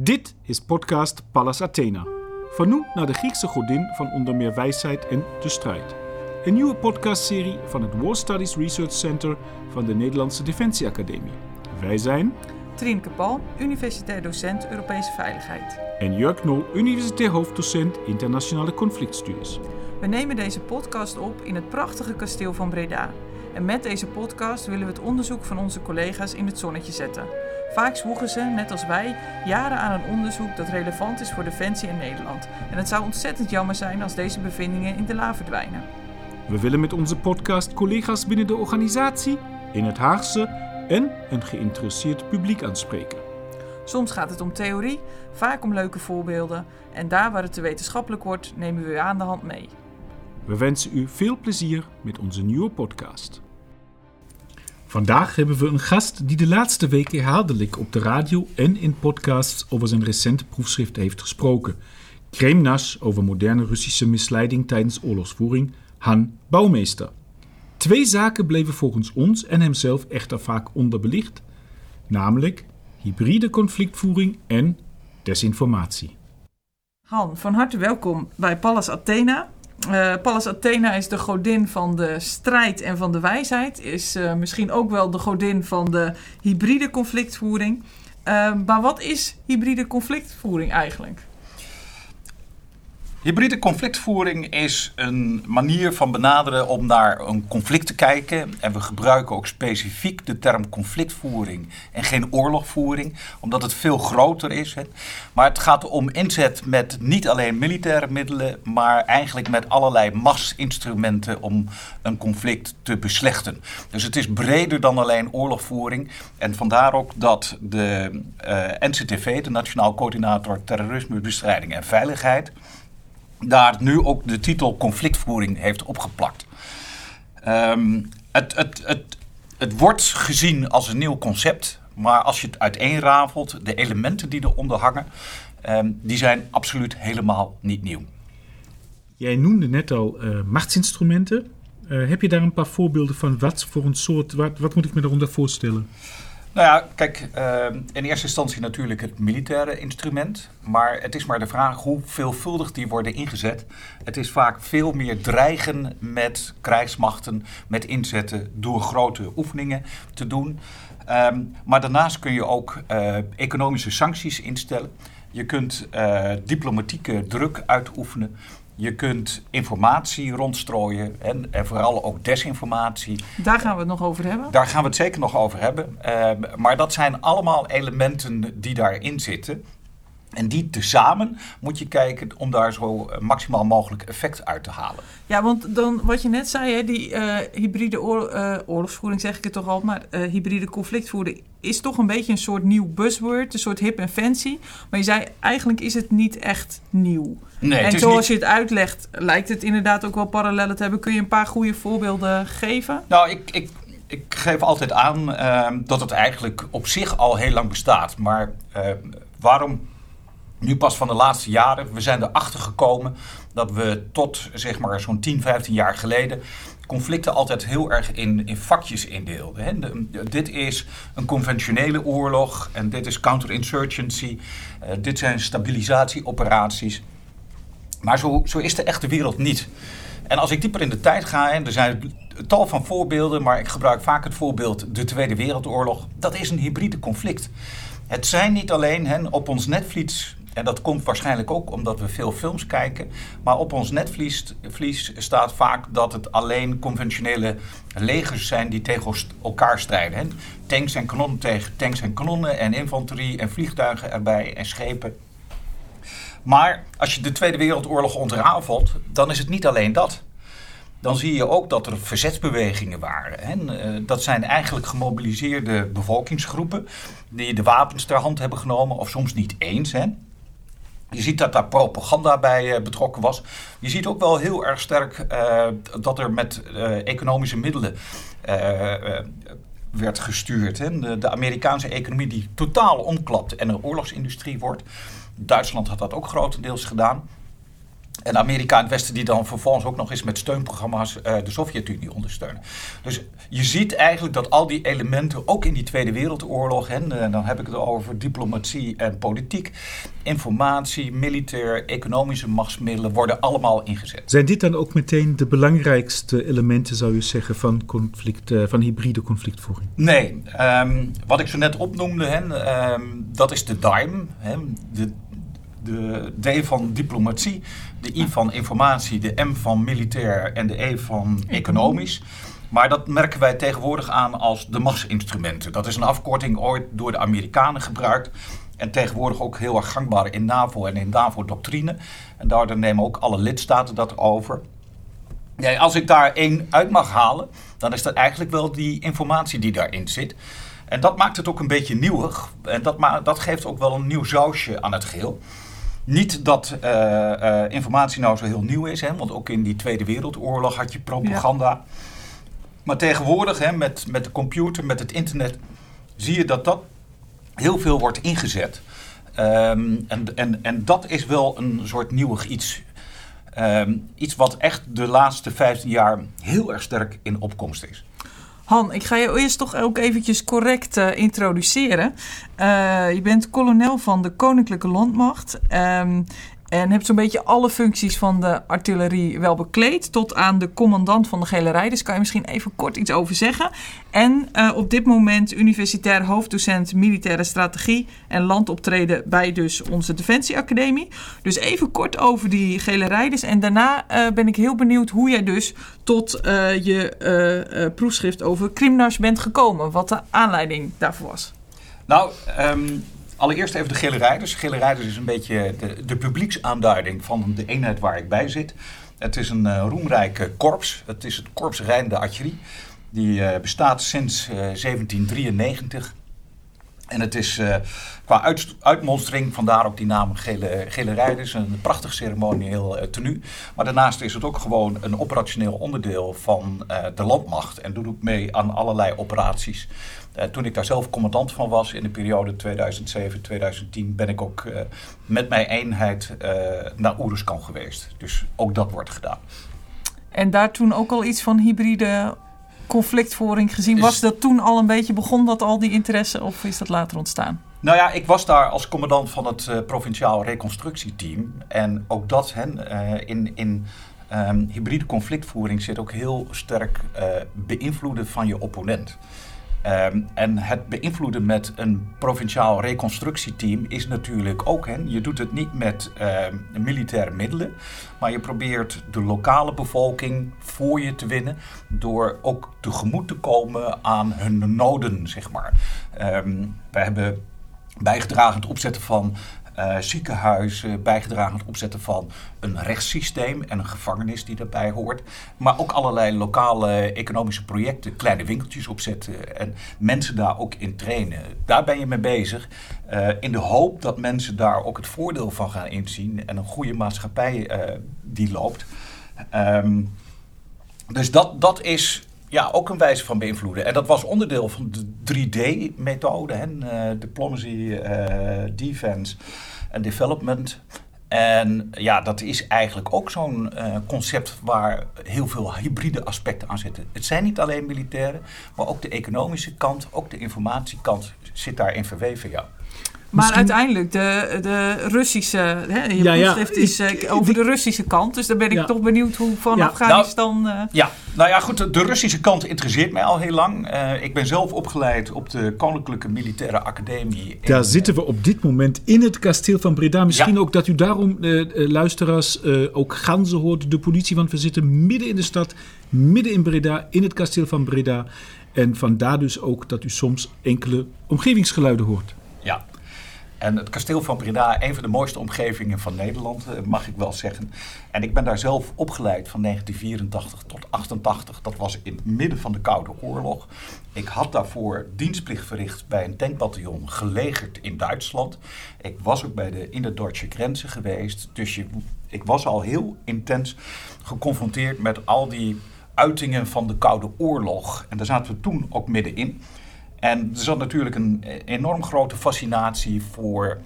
Dit is podcast Pallas Athena, vernoemd naar de Griekse godin van onder meer wijsheid en de strijd. Een nieuwe podcastserie van het War Studies Research Center van de Nederlandse Defensie Academie. Wij zijn Trienke Pal, universitair docent Europese Veiligheid. en Jörg Nol, universitair hoofddocent internationale conflictstudies. We nemen deze podcast op in het prachtige kasteel van Breda. En met deze podcast willen we het onderzoek van onze collega's in het zonnetje zetten. Vaak zwoegen ze, net als wij, jaren aan een onderzoek dat relevant is voor Defensie in Nederland. En het zou ontzettend jammer zijn als deze bevindingen in de la verdwijnen. We willen met onze podcast collega's binnen de organisatie, in het Haagse en een geïnteresseerd publiek aanspreken. Soms gaat het om theorie, vaak om leuke voorbeelden. En daar waar het te wetenschappelijk wordt, nemen we u aan de hand mee. We wensen u veel plezier met onze nieuwe podcast. Vandaag hebben we een gast die de laatste week herhaaldelijk op de radio en in podcasts over zijn recente proefschrift heeft gesproken. Kremnas over moderne Russische misleiding tijdens oorlogsvoering, Han Bouwmeester. Twee zaken bleven volgens ons en hemzelf echter vaak onderbelicht, namelijk hybride conflictvoering en desinformatie. Han, van harte welkom bij Pallas Athena. Eh, Pallas Athena is de godin van de strijd en van de wijsheid. Is eh, misschien ook wel de godin van de hybride conflictvoering. Eh, maar wat is hybride conflictvoering eigenlijk? Hybride conflictvoering is een manier van benaderen om naar een conflict te kijken. En we gebruiken ook specifiek de term conflictvoering en geen oorlogvoering, omdat het veel groter is. Maar het gaat om inzet met niet alleen militaire middelen, maar eigenlijk met allerlei masinstrumenten om een conflict te beslechten. Dus het is breder dan alleen oorlogvoering. En vandaar ook dat de eh, NCTV, de Nationaal Coördinator Terrorismebestrijding en Veiligheid, daar nu ook de titel conflictvoering heeft opgeplakt. Ehm, het, het, het, wordt gezien als een nieuw concept, maar als je het uiteenrafelt, de elementen die eronder hangen, ehm, die zijn absoluut helemaal niet nieuw. Jij noemde net al eh, machtsinstrumenten. Eh, heb je daar een paar voorbeelden van? Wat voor een soort, wat, wat moet ik me daaronder voorstellen? Nou ja, kijk, uh, in eerste instantie natuurlijk het militaire instrument. Maar het is maar de vraag hoe veelvuldig die worden ingezet. Het is vaak veel meer dreigen met krijgsmachten, met inzetten door grote oefeningen te doen. Um, maar daarnaast kun je ook uh, economische sancties instellen. Je kunt uh, diplomatieke druk uitoefenen. Je kunt informatie rondstrooien en, en, vooral ook desinformatie. Daar gaan we het nog over hebben. Daar gaan we het zeker nog over hebben. Uh, maar dat zijn allemaal elementen die daarin zitten. En die tezamen moet je kijken om daar zo maximaal mogelijk effect uit te halen. Ja, want dan wat je net zei, hè, die uh, hybride oor, uh, oorlogsvoering, zeg ik het toch al, maar uh, hybride conflictvoering is toch een beetje een soort nieuw buzzword, een soort hip en fancy. Maar je zei, eigenlijk is het niet echt nieuw. Nee, en zoals niet... je het uitlegt, lijkt het inderdaad ook wel parallellen te hebben. Kun je een paar goede voorbeelden geven? Nou, ik, ik, ik geef altijd aan dat het eigenlijk op zich al heel lang bestaat. Maar waarom nu pas van de laatste jaren. We zijn erachter gekomen dat we tot zeg maar zo'n 10, 15 jaar geleden conflicten altijd heel erg in, in vakjes indeelden. Dit is een conventionele oorlog en dit is counterinsurgency. Uh, dit zijn stabilisatieoperaties. Maar zo, zo is de echte wereld niet. En als ik dieper in de tijd ga, en er zijn tal van voorbeelden, maar ik gebruik vaak het voorbeeld de Tweede Wereldoorlog. Dat is een hybride conflict. Het zijn niet alleen hè, op ons netvlies en dat komt waarschijnlijk ook omdat we veel films kijken. Maar op ons netvlies staat vaak dat het alleen conventionele legers zijn die tegen elkaar strijden. Tanks en kanonnen tegen tanks en kanonnen en infanterie en vliegtuigen erbij en schepen. Maar als je de Tweede Wereldoorlog ontrafelt, dan is het niet alleen dat. Dan zie je ook dat er verzetsbewegingen waren. Hè. Dat zijn eigenlijk gemobiliseerde bevolkingsgroepen die de wapens ter hand hebben genomen, of soms niet eens. Hè. Je ziet dat daar propaganda bij uh, betrokken was. Je ziet ook wel heel erg sterk uh, dat er met uh, economische middelen werd gestuurd. Hè. De, de, Amerikaanse economie die totaal omklapt en een oorlogsindustrie wordt. Duitsland had dat ook grotendeels gedaan. En Amerika en het Westen die dan vervolgens ook nog eens met steunprogramma's uh, de Sovjet-Unie ondersteunen. Dus je ziet eigenlijk dat al die elementen, ook in die Tweede Wereldoorlog, en uh, dan heb ik het over diplomatie en politiek, informatie, militair, economische machtsmiddelen, worden allemaal ingezet. Zijn dit dan ook meteen de belangrijkste elementen, zou je zeggen, van, conflict, uh, van hybride conflictvoering? Nee, um, wat ik zo net opnoemde, hè, um, dat is de DIME, hè, de de D van diplomatie, de I van informatie, de M van militair en de E van economisch. Maar dat merken wij tegenwoordig aan als de machtsinstrumenten. Dat is een afkorting ooit door de Amerikanen gebruikt. En tegenwoordig ook heel erg gangbaar in NAVO en in NAVO-doctrine. En daardoor nemen ook alle lidstaten dat over. Ja, als ik daar één uit mag halen, dan is dat eigenlijk wel die informatie die daarin zit. En dat maakt het ook een beetje nieuwig. En dat, dat geeft ook wel een nieuw sausje aan het geheel. Niet dat uh, uh, informatie nou zo heel nieuw is, hè, want ook in die Tweede Wereldoorlog had je propaganda. Ja. Maar tegenwoordig, hè, met, met de computer, met het internet, zie je dat dat heel veel wordt ingezet. Um, en, en, en dat is wel een soort nieuwig iets. Um, iets wat echt de laatste 15 jaar heel erg sterk in opkomst is. Han, ik ga je eerst toch ook eventjes correct uh, introduceren. Uh, je bent kolonel van de Koninklijke Landmacht. Um, en hebt zo'n beetje alle functies van de artillerie wel bekleed. Tot aan de commandant van de gele rijders. Kan je misschien even kort iets over zeggen. En uh, op dit moment universitair hoofddocent militaire strategie en landoptreden bij dus onze Defensieacademie. Dus even kort over die gele rijders. En daarna uh, ben ik heel benieuwd hoe jij dus tot uh, je proefschrift over Krimnars bent gekomen. Wat de aanleiding daarvoor was. Nou, um Allereerst even de Gele Rijders. Gele Rijders is een beetje de, de publieksaanduiding van de eenheid waar ik bij zit. Het is een uh, roemrijke korps. Het is het Korps Rijn de. Die uh, bestaat sinds uh, 1793. En het is uh, qua uit, uitmonstering, vandaar ook die naam Gele, Gele Rijders, een prachtig ceremonieel uh, tenue. Maar daarnaast is het ook gewoon een operationeel onderdeel van uh, de landmacht. En doet ook mee aan allerlei operaties. toen ik daar zelf commandant van was in de periode 2007-2010, ben ik ook met mijn eenheid naar Oeruskan geweest. Dus ook dat wordt gedaan. En daar toen ook al iets van hybride conflictvoering gezien? Was dat toen al een beetje, begon dat al die interesse of is dat later ontstaan? Nou ja, ik was daar als commandant van het uh, provinciaal reconstructieteam. En ook dat hen uh, in, in um, hybride conflictvoering zit ook heel sterk uh, beïnvloeden van je opponent. Um, en het beïnvloeden met een provinciaal reconstructieteam is natuurlijk ook, hè, je doet het niet met uh, militaire middelen, maar je probeert de lokale bevolking voor je te winnen door ook tegemoet te komen aan hun noden, zeg maar. Um, wij hebben bijgedragen het opzetten van uh, ziekenhuizen, bijgedragen aan het opzetten van een rechtssysteem en een gevangenis die daarbij hoort. Maar ook allerlei lokale economische projecten, kleine winkeltjes opzetten en mensen daar ook in trainen. Daar ben je mee bezig. Uh, in de hoop dat mensen daar ook het voordeel van gaan inzien en een goede maatschappij uh, die loopt. Um, dus dat, dat is ja, ook een wijze van beïnvloeden. En dat was onderdeel van de 3D-methode, uh, diplomacy, uh, defense en development. En ja, dat is eigenlijk ook zo'n uh, concept waar heel veel hybride aspecten aan zitten. Het zijn niet alleen militairen, maar ook de economische kant, ook de informatiekant zit daarin verweven, ja. Maar uiteindelijk, de, de Russische, hè, je ja, ja. is uh, over de Russische kant. Dus dan ben ik ja. toch benieuwd hoe van Afghanistan... Nou, uh... Ja, nou ja, goed, de Russische kant interesseert mij al heel lang. Uh, ik ben zelf opgeleid op de Koninklijke Militaire Academie. Daar zitten we op dit moment in het kasteel van Breda. Misschien ook dat u daarom, luisteraars, ook ganzen hoort, de politie. Want we zitten midden in de stad, midden in Breda, in het kasteel van Breda. En vandaar dus ook dat u soms enkele omgevingsgeluiden hoort. En het kasteel van Breda, een van de mooiste omgevingen van Nederland, eh, mag ik wel zeggen. En ik ben daar zelf opgeleid van 1984 tot 88. Dat was in het midden van de Koude Oorlog. Ik had daarvoor dienstplicht verricht bij een tankbataljon gelegerd in Duitsland. Ik was ook bij de Innerduitse grenzen geweest. Dus je, ik was al heel intens geconfronteerd met al die uitingen van de Koude Oorlog. En daar zaten we toen ook middenin. En er zat natuurlijk een enorm grote fascinatie voor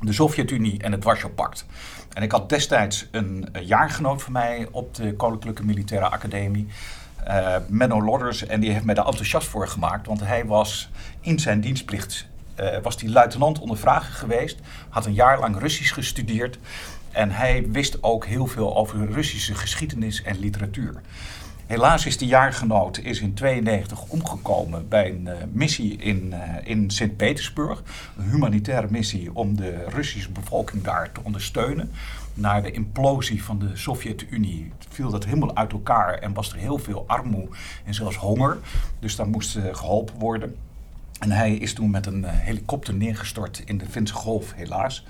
de Sovjet-Unie en het Warschau-pact. En ik had destijds een, jaargenoot van mij op de Koninklijke Militaire Academie, uh, Menno Lodders, en die heeft mij daar enthousiast voor gemaakt, want hij was in zijn dienstplicht uh, was die luitenant onder vragen geweest, had een jaar lang Russisch gestudeerd en hij wist ook heel veel over Russische geschiedenis en literatuur. Helaas is die jaargenoot is in 92 omgekomen bij een uh, missie in, uh, in Sint-Petersburg. Een humanitaire missie om de Russische bevolking daar te ondersteunen. Na de implosie van de Sovjet-Unie viel dat helemaal uit elkaar en was er heel veel armoede en zelfs honger. Dus daar moest uh, geholpen worden. En hij is toen met een helikopter neergestort in de Finse Golf, helaas.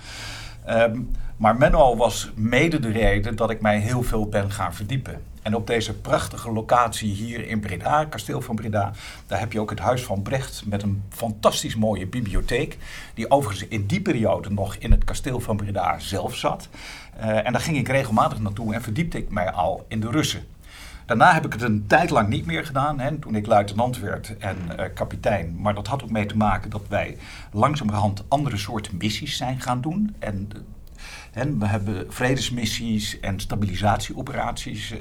Um, maar Menno was mede de reden dat ik mij heel veel ben gaan verdiepen. En op deze prachtige locatie hier in Breda, kasteel van Breda, daar heb je ook het Huis van Brecht met een fantastisch mooie bibliotheek. Die overigens in die periode nog in het kasteel van Breda zelf zat. Uh, en daar ging ik regelmatig naartoe en verdiepte ik mij al in de Russen. Daarna heb ik het een tijd lang niet meer gedaan, hè, toen ik luitenant werd en uh, kapitein. Maar dat had ook mee te maken dat wij langzamerhand andere soorten missies zijn gaan doen. En we hebben vredesmissies en stabilisatieoperaties uh,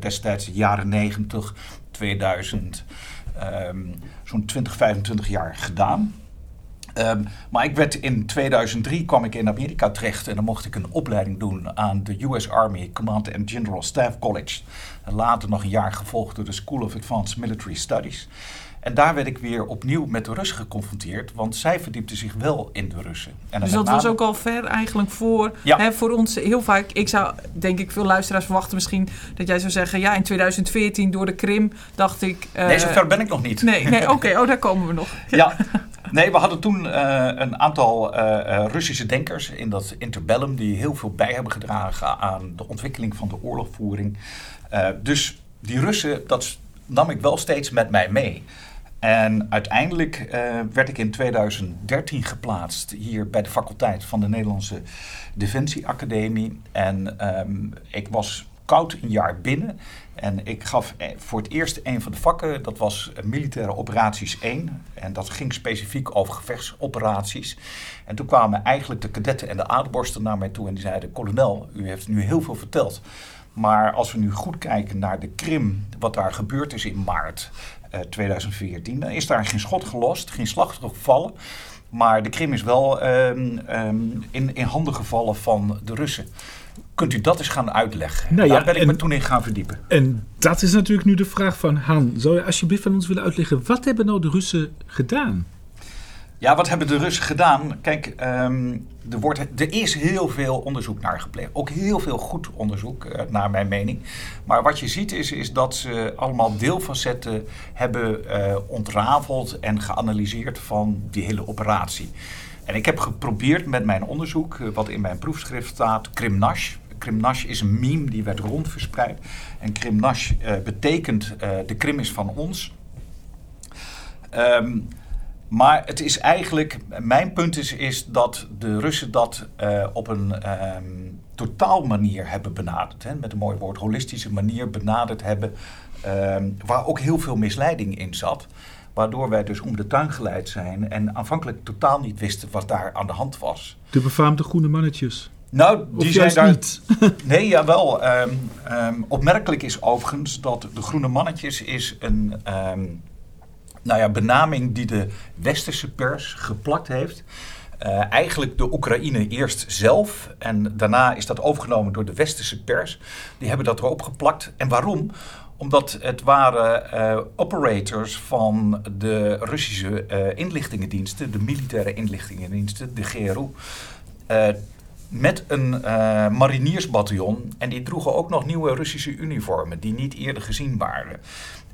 destijds de jaren 90, 2000, um, zo'n 20, 25 jaar gedaan. Um, maar ik werd in 2003 kwam ik in Amerika terecht en dan mocht ik een opleiding doen aan de US Army Command and General Staff College. Later nog een jaar gevolgd door de School of Advanced Military Studies. En daar werd ik weer opnieuw met de Russen geconfronteerd, want zij verdiepten zich wel in de Russen. En dus dat was ook al ver eigenlijk voor, ja. hè, voor ons heel vaak. Ik zou denk ik veel luisteraars verwachten misschien dat jij zou zeggen, ja in 2014 door de Krim dacht ik... Uh, nee, zover ben ik nog niet. Nee, nee oké, oh daar komen we nog. ja. Nee, we hadden toen uh, een aantal uh, Russische denkers in dat interbellum die heel veel bij hebben gedragen aan de ontwikkeling van de oorlogvoering. dus die Russen, dat nam ik wel steeds met mij mee. En uiteindelijk uh, werd ik in 2013 geplaatst hier bij de faculteit van de Nederlandse Defensie Academie. En um, ik was koud een jaar binnen. En ik gaf eh, voor het eerst een van de vakken, dat was militaire operaties 1. En dat ging specifiek over gevechtsoperaties. En toen kwamen eigenlijk de kadetten en de aardborsten naar mij toe en die zeiden: Kolonel, u heeft nu heel veel verteld. Maar als we nu goed kijken naar de Krim, wat daar gebeurd is in maart, 2014. Eh, Dan is daar geen schot gelost, geen slachtoffer gevallen. Maar de Krim is wel um, um, in, in handen gevallen van de Russen. Kunt u dat eens gaan uitleggen? Nou ja, Daar ben ik en, me toen in gaan verdiepen. En dat is natuurlijk nu de vraag van Han. Zou je alsjeblieft van ons willen uitleggen... wat hebben nou de Russen gedaan? Ja, wat hebben de Russen gedaan? Kijk, um, er, wordt, er is heel veel onderzoek naar gepleegd. Ook heel veel goed onderzoek, uh, naar mijn mening. Maar wat je ziet is, is dat ze allemaal deelfacetten hebben uh, ontrafeld en geanalyseerd van die hele operatie. En ik heb geprobeerd met mijn onderzoek, uh, wat in mijn proefschrift staat, Krimnash. Krimnash is een meme die werd rondverspreid. En Krimnash betekent de Krim is van ons. Um, maar het is eigenlijk, mijn punt is, is dat de Russen dat uh, op een um, totaal manier hebben benaderd. Hè, met een mooi woord, holistische manier benaderd hebben. Um, waar ook heel veel misleiding in zat. Waardoor wij dus om de tuin geleid zijn en aanvankelijk totaal niet wisten wat daar aan de hand was. De befaamde groene mannetjes. Nou, die zijn daar. Niet. nee, jawel. Um, um, opmerkelijk is overigens dat de groene mannetjes is een. Nou ja, benaming die de westerse pers geplakt heeft. Uh, eigenlijk de Oekraïne eerst zelf en daarna is dat overgenomen door de westerse pers. Die hebben dat erop geplakt. En waarom? Omdat het waren uh, operators van de Russische uh, inlichtingendiensten, de militaire inlichtingendiensten, de GRU. met een mariniersbataljon. En die droegen ook nog nieuwe Russische uniformen die niet eerder gezien waren.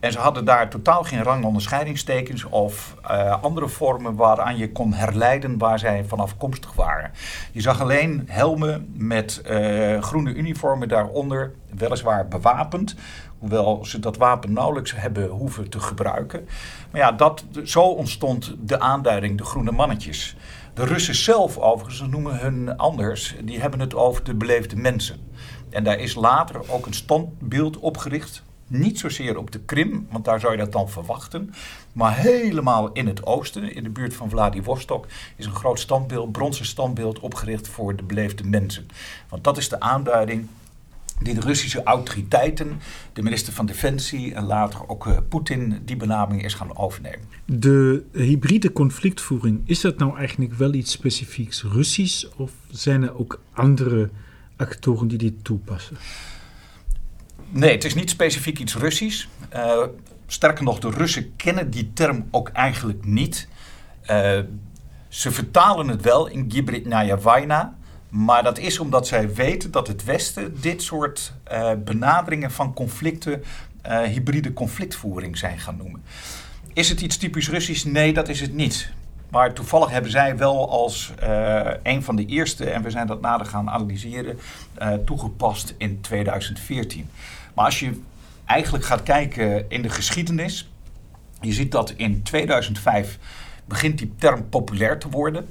En ze hadden daar totaal geen rangonderscheidingstekens of uh, andere vormen waaraan je kon herleiden waar zij van afkomstig waren. Je zag alleen helmen met uh, groene uniformen daaronder, weliswaar bewapend, hoewel ze dat wapen nauwelijks hebben hoeven te gebruiken. Maar ja, dat, zo ontstond de aanduiding de groene mannetjes. De Russen zelf, overigens, noemen hun anders, die hebben het over de beleefde mensen. En daar is later ook een standbeeld opgericht Niet zozeer op de Krim, want daar zou je dat dan verwachten. Maar helemaal in het oosten, in de buurt van Vladivostok, is een groot standbeeld, bronzen standbeeld opgericht voor de beleefde mensen. Want dat is de aanduiding die de Russische autoriteiten, de minister van Defensie en later ook uh, Poetin, die benaming is gaan overnemen. De hybride conflictvoering, is dat nou eigenlijk wel iets specifieks Russisch of zijn er ook andere actoren die dit toepassen? Nee, het is niet specifiek iets Russisch. Uh, sterker nog, de Russen kennen die term ook eigenlijk niet. Uh, ze vertalen het wel in Gibritnaya Vaina. Maar dat is omdat zij weten dat het Westen dit soort uh, benaderingen van conflicten hybride conflictvoering zijn gaan noemen. Is het iets typisch Russisch? Nee, dat is het niet. Maar toevallig hebben zij wel als een van de eerste, en we zijn dat nader gaan analyseren, toegepast in 2014. Maar als je eigenlijk gaat kijken in de geschiedenis, je ziet dat in 2005 begint die term populair te worden.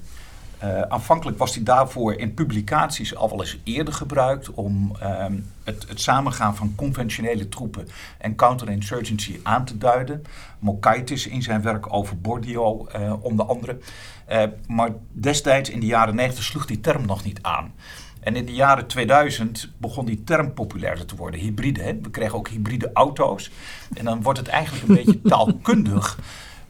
Uh, aanvankelijk was die daarvoor in publicaties al wel eens eerder gebruikt om uh, het, het, samengaan van conventionele troepen en counterinsurgency aan te duiden. Mokaitis in zijn werk over Bordio uh, onder andere. Uh, maar destijds in de jaren 90 sloeg die term nog niet aan. En in de jaren 2000 begon die term populairder te worden, hybride. Hè? We kregen ook hybride auto's. En dan wordt het eigenlijk een beetje taalkundig.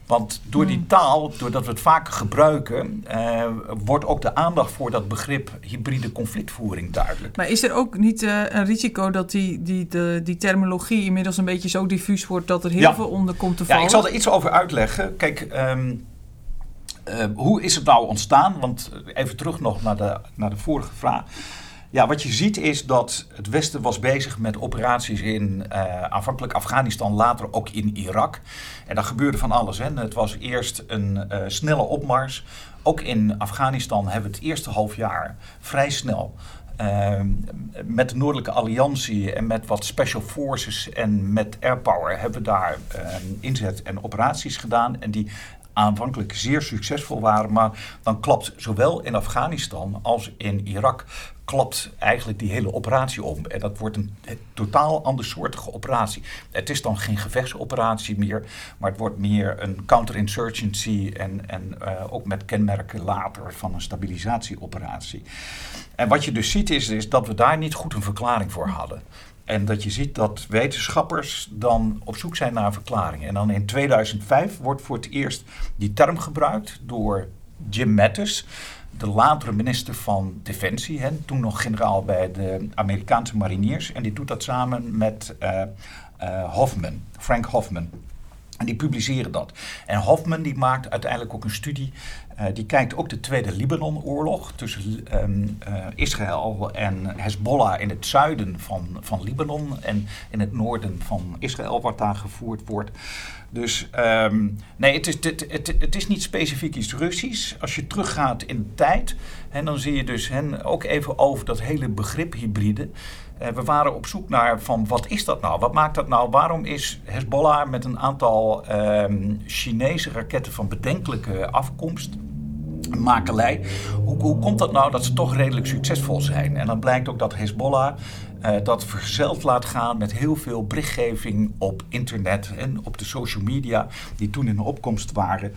Want door die taal, doordat we het vaker gebruiken, eh, wordt ook de aandacht voor dat begrip hybride conflictvoering duidelijk. Maar is er ook niet uh, een risico dat die, die, de, die terminologie inmiddels een beetje zo diffuus wordt dat er heel veel onder komt te vallen? Ja, ik zal er iets over uitleggen. Kijk, um, uh, hoe is het nou ontstaan? Want even terug nog naar de, naar de vorige vraag. Ja, wat je ziet is dat het Westen was bezig met operaties in uh, aanvankelijk Afghanistan, later ook in Irak. En daar gebeurde van alles. Hè. Het was eerst een uh, snelle opmars. Ook in Afghanistan hebben we het eerste half jaar vrij snel uh, met de Noordelijke Alliantie en met wat special forces en met airpower hebben we daar uh, inzet en operaties gedaan. En die aanvankelijk zeer succesvol waren. Maar dan klapt zowel in Afghanistan als in Irak klapt eigenlijk die hele operatie om. En dat wordt een, totaal andersoortige operatie. Het is dan geen gevechtsoperatie meer, maar het wordt meer een counterinsurgency en, en uh, ook met kenmerken later van een stabilisatieoperatie. En wat je dus ziet is, is dat we daar niet goed een verklaring voor hadden. En dat je ziet dat wetenschappers dan op zoek zijn naar een verklaring. En dan in 2005 wordt voor het eerst die term gebruikt door Jim Mattis, de latere minister van Defensie, hè, toen nog generaal bij de Amerikaanse mariniers. En die doet dat samen met uh, uh, Hoffman, Frank Hoffman. En die publiceren dat. En Hoffman die maakt uiteindelijk ook een studie. Uh, die kijkt ook de Tweede Libanon-oorlog tussen um, uh, Israël en Hezbollah in het zuiden van, van Libanon en in het noorden van Israël, wat daar gevoerd wordt. Dus um, nee, het is, het, het, het, is niet specifiek iets Russisch. Als je teruggaat in de tijd, en dan zie je dus hen ook even over dat hele begrip hybride. Uh, we waren op zoek naar van wat is dat nou? Wat maakt dat nou? Waarom is Hezbollah met een aantal um, Chinese raketten van bedenkelijke afkomst makelij. Hoe, hoe, komt dat nou dat ze toch redelijk succesvol zijn? En dan blijkt ook dat Hezbollah uh, dat verzeld laat gaan met heel veel berichtgeving op internet en op de social media die toen in opkomst waren.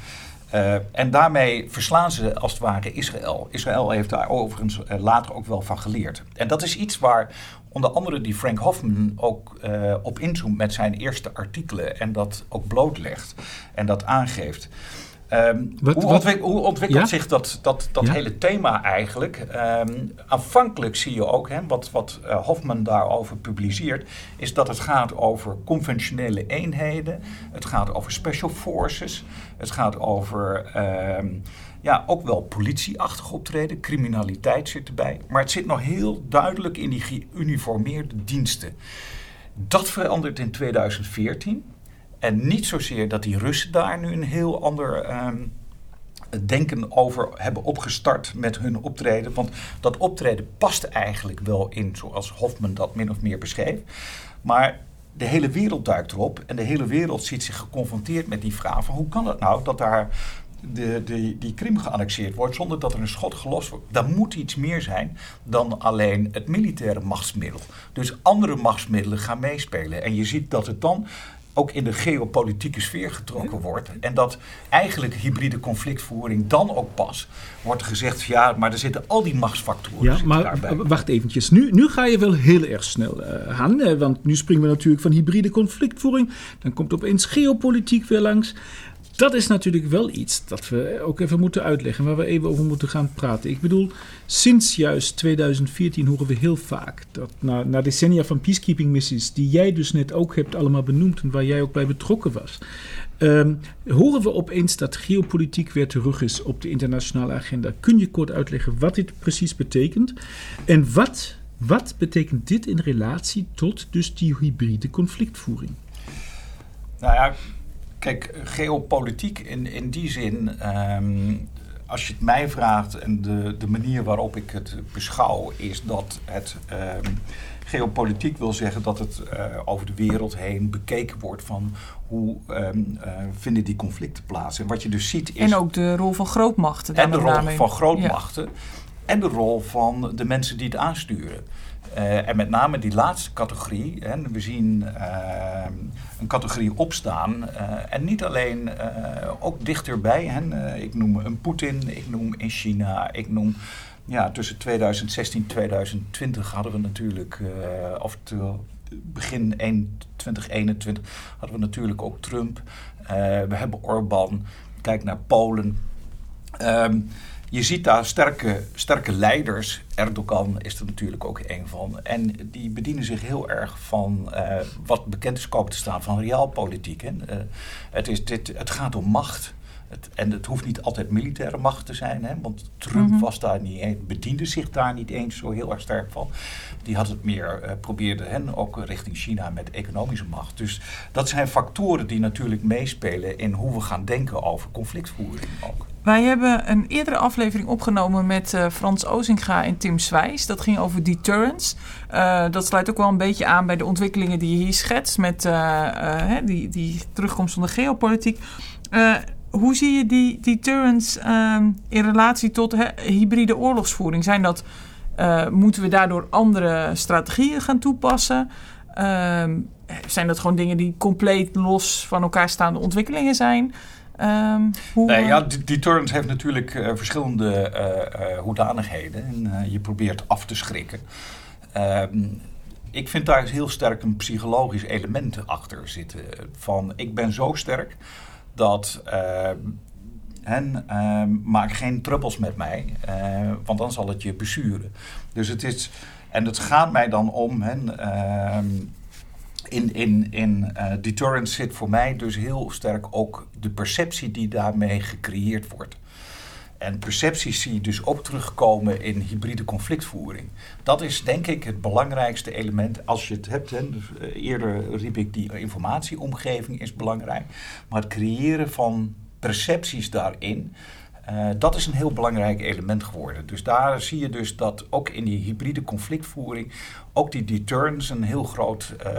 Uh, en daarmee verslaan ze als het ware Israël. Israël heeft daar overigens later ook wel van geleerd. En dat is iets waar onder andere die Frank Hoffman ook uh, op inzoomt met zijn eerste artikelen en dat ook blootlegt en dat aangeeft. Um, wat, hoe, ontwik hoe, ontwikkelt ja? zich dat, dat, dat ja? hele thema eigenlijk? Um, aanvankelijk zie je ook, hè, wat, wat uh, Hofman daarover publiceert, is dat het gaat over conventionele eenheden, het gaat over special forces, het gaat over um, ja, ook wel politieachtig optreden, criminaliteit zit erbij, maar het zit nog heel duidelijk in die geuniformeerde diensten. Dat verandert in 2014. En niet zozeer dat die Russen daar nu een heel ander um, denken over hebben opgestart met hun optreden. Want dat optreden past eigenlijk wel in zoals Hofman dat min of meer beschreef. Maar de hele wereld duikt erop en de hele wereld ziet zich geconfronteerd met die vraag van hoe kan het nou dat daar de, de, die Krim geannexeerd wordt zonder dat er een schot gelost wordt. Dan moet iets meer zijn dan alleen het militaire machtsmiddel. Dus andere machtsmiddelen gaan meespelen. En je ziet dat het dan ook in de geopolitieke sfeer getrokken wordt. En dat eigenlijk hybride conflictvoering dan ook pas wordt gezegd... ja, maar er zitten al die machtsfactoren Ja, maar daarbij. wacht eventjes. Nu, nu ga je wel heel erg snel, uh, Han. Want nu springen we natuurlijk van hybride conflictvoering. Dan komt opeens geopolitiek weer langs. Dat is natuurlijk wel iets dat we ook even moeten uitleggen, waar we even over moeten gaan praten. Ik bedoel, sinds juist 2014 horen we heel vaak dat na, na decennia van peacekeeping missies, die jij dus net ook hebt allemaal benoemd en waar jij ook bij betrokken was, um, horen we opeens dat geopolitiek weer terug is op de internationale agenda. Kun je kort uitleggen wat dit precies betekent en wat, wat betekent dit in relatie tot dus die hybride conflictvoering? Nou ja, Kijk, geopolitiek in, in die zin, ehm, als je het mij vraagt en de, de manier waarop ik het beschouw, is dat het um, geopolitiek wil zeggen dat het uh, over de wereld heen bekeken wordt van hoe um, uh, vinden die conflicten plaats. En wat je dus ziet is. En ook de rol van grootmachten. En de rol van grootmachten. Ja. En de rol van de mensen die het aansturen. Uh, en met name die laatste categorie. Hè, we zien uh, een categorie opstaan. Uh, en niet alleen, ook dichterbij. Hè, ik noem een Poetin, ik noem in China, ik noem... Ja, tussen 2016 en 2020 hadden we natuurlijk, of te, begin 2021 hadden we natuurlijk ook Trump. we hebben Orbán. Kijk naar Polen. Um, je ziet daar sterke, sterke leiders. Erdogan is er natuurlijk ook een van. En die bedienen zich heel erg van uh, wat bekend is komen te staan van realpolitiek. Uh, het, is dit, het gaat om macht. Het, en het hoeft niet altijd militaire macht te zijn, hè, want Trump mm -hmm. was daar niet, bediende zich daar niet eens zo heel erg sterk van. Die had het meer, uh, probeerde hen ook richting China met economische macht. Dus dat zijn factoren die natuurlijk meespelen in hoe we gaan denken over conflictvoering ook. Wij hebben een eerdere aflevering opgenomen met uh, Frans Ozinga en Tim Swijs. Dat ging over deterrence. Uh, dat sluit ook wel een beetje aan bij de ontwikkelingen die je hier schetst met die, die terugkomst van de geopolitiek. Hoe zie je die deterrence in relatie tot hybride oorlogsvoering? Zijn dat, moeten we daardoor andere strategieën gaan toepassen? zijn dat gewoon dingen die compleet los van elkaar staande ontwikkelingen zijn? Um, hoe, nee, ja, heeft natuurlijk uh, verschillende uh, hoedanigheden. En je probeert af te schrikken. Um, ik vind daar heel sterk een psychologisch element achter zitten. Van ik ben zo sterk dat hen maak geen trubbels met mij, want dan zal het je bezuren. Dus het is, en het gaat mij dan om hen in, in, in uh, deterrence zit voor mij dus heel sterk ook de perceptie die daarmee gecreëerd wordt. En percepties zie je dus ook terugkomen in hybride conflictvoering. Dat is denk ik het belangrijkste element als je het hebt. Hè. Dus, uh, eerder riep ik die informatieomgeving is belangrijk. Maar het creëren van percepties daarin uh, dat is een heel belangrijk element geworden. Dus daar zie je dus dat ook in die hybride conflictvoering ook die deterrence een heel groot uh,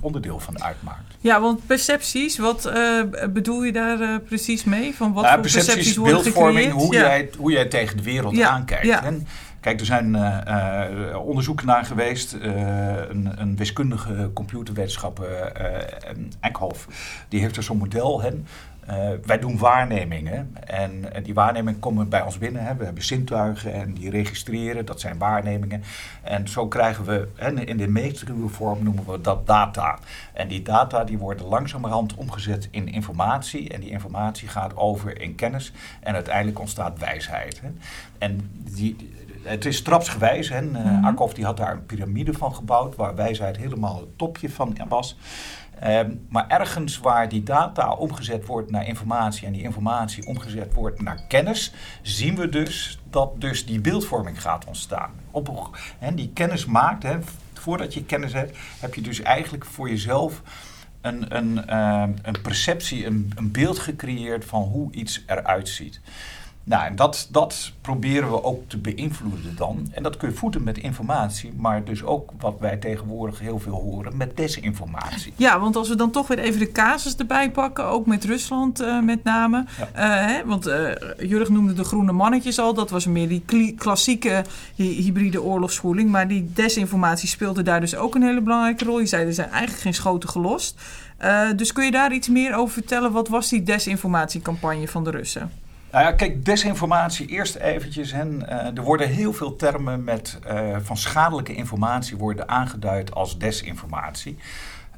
onderdeel van uitmaakt. Ja, want percepties, wat uh, bedoel je daar precies mee? Van wat voor percepties, percepties beeldvorming, hoe, ja. jij, hoe jij tegen de wereld Ja, aankijkt. ja. En, Kijk, er zijn uh, onderzoeken naar geweest. Uh, een, een, wiskundige computerwetenschapper, Eckhoff, die heeft er zo'n model. Hè. Uh, wij doen waarnemingen en, en, die waarnemingen komen bij ons binnen. Hè. We hebben zintuigen en die registreren, dat zijn waarnemingen. En zo krijgen we, hè, in de meest ruwe vorm noemen we dat data. En die data die worden langzamerhand omgezet in informatie. En die informatie gaat over in kennis en uiteindelijk ontstaat wijsheid. Hè. En die, het is trapsgewijs. Hè. Akhoff die had daar een piramide van gebouwd, waar wijsheid helemaal het topje van was. Um, maar ergens waar die data omgezet wordt naar informatie en die informatie omgezet wordt naar kennis, zien we dus dat dus die beeldvorming gaat ontstaan. Op, die kennis maakt, voordat je kennis hebt, heb je dus eigenlijk voor jezelf een, een, uh, een perceptie, een, een beeld gecreëerd van hoe iets eruit ziet. Nou, en dat, dat proberen we ook te beïnvloeden dan. En dat kun je voeden met informatie, maar dus ook wat wij tegenwoordig heel veel horen met desinformatie. Ja, want als we dan toch weer even de casus erbij pakken, ook met Rusland uh, met name. Ja. Uh, hè, want uh, Jurg noemde de groene mannetjes al, dat was meer die klassieke hybride oorlogsvoering. Maar die desinformatie speelde daar dus ook een hele belangrijke rol. Je zei, er zijn eigenlijk geen schoten gelost. dus kun je daar iets meer over vertellen? Wat was die desinformatiecampagne van de Russen? Nou ja, kijk, desinformatie eerst eventjes. Hè. Uh, er worden heel veel termen met, uh, van schadelijke informatie worden aangeduid als desinformatie.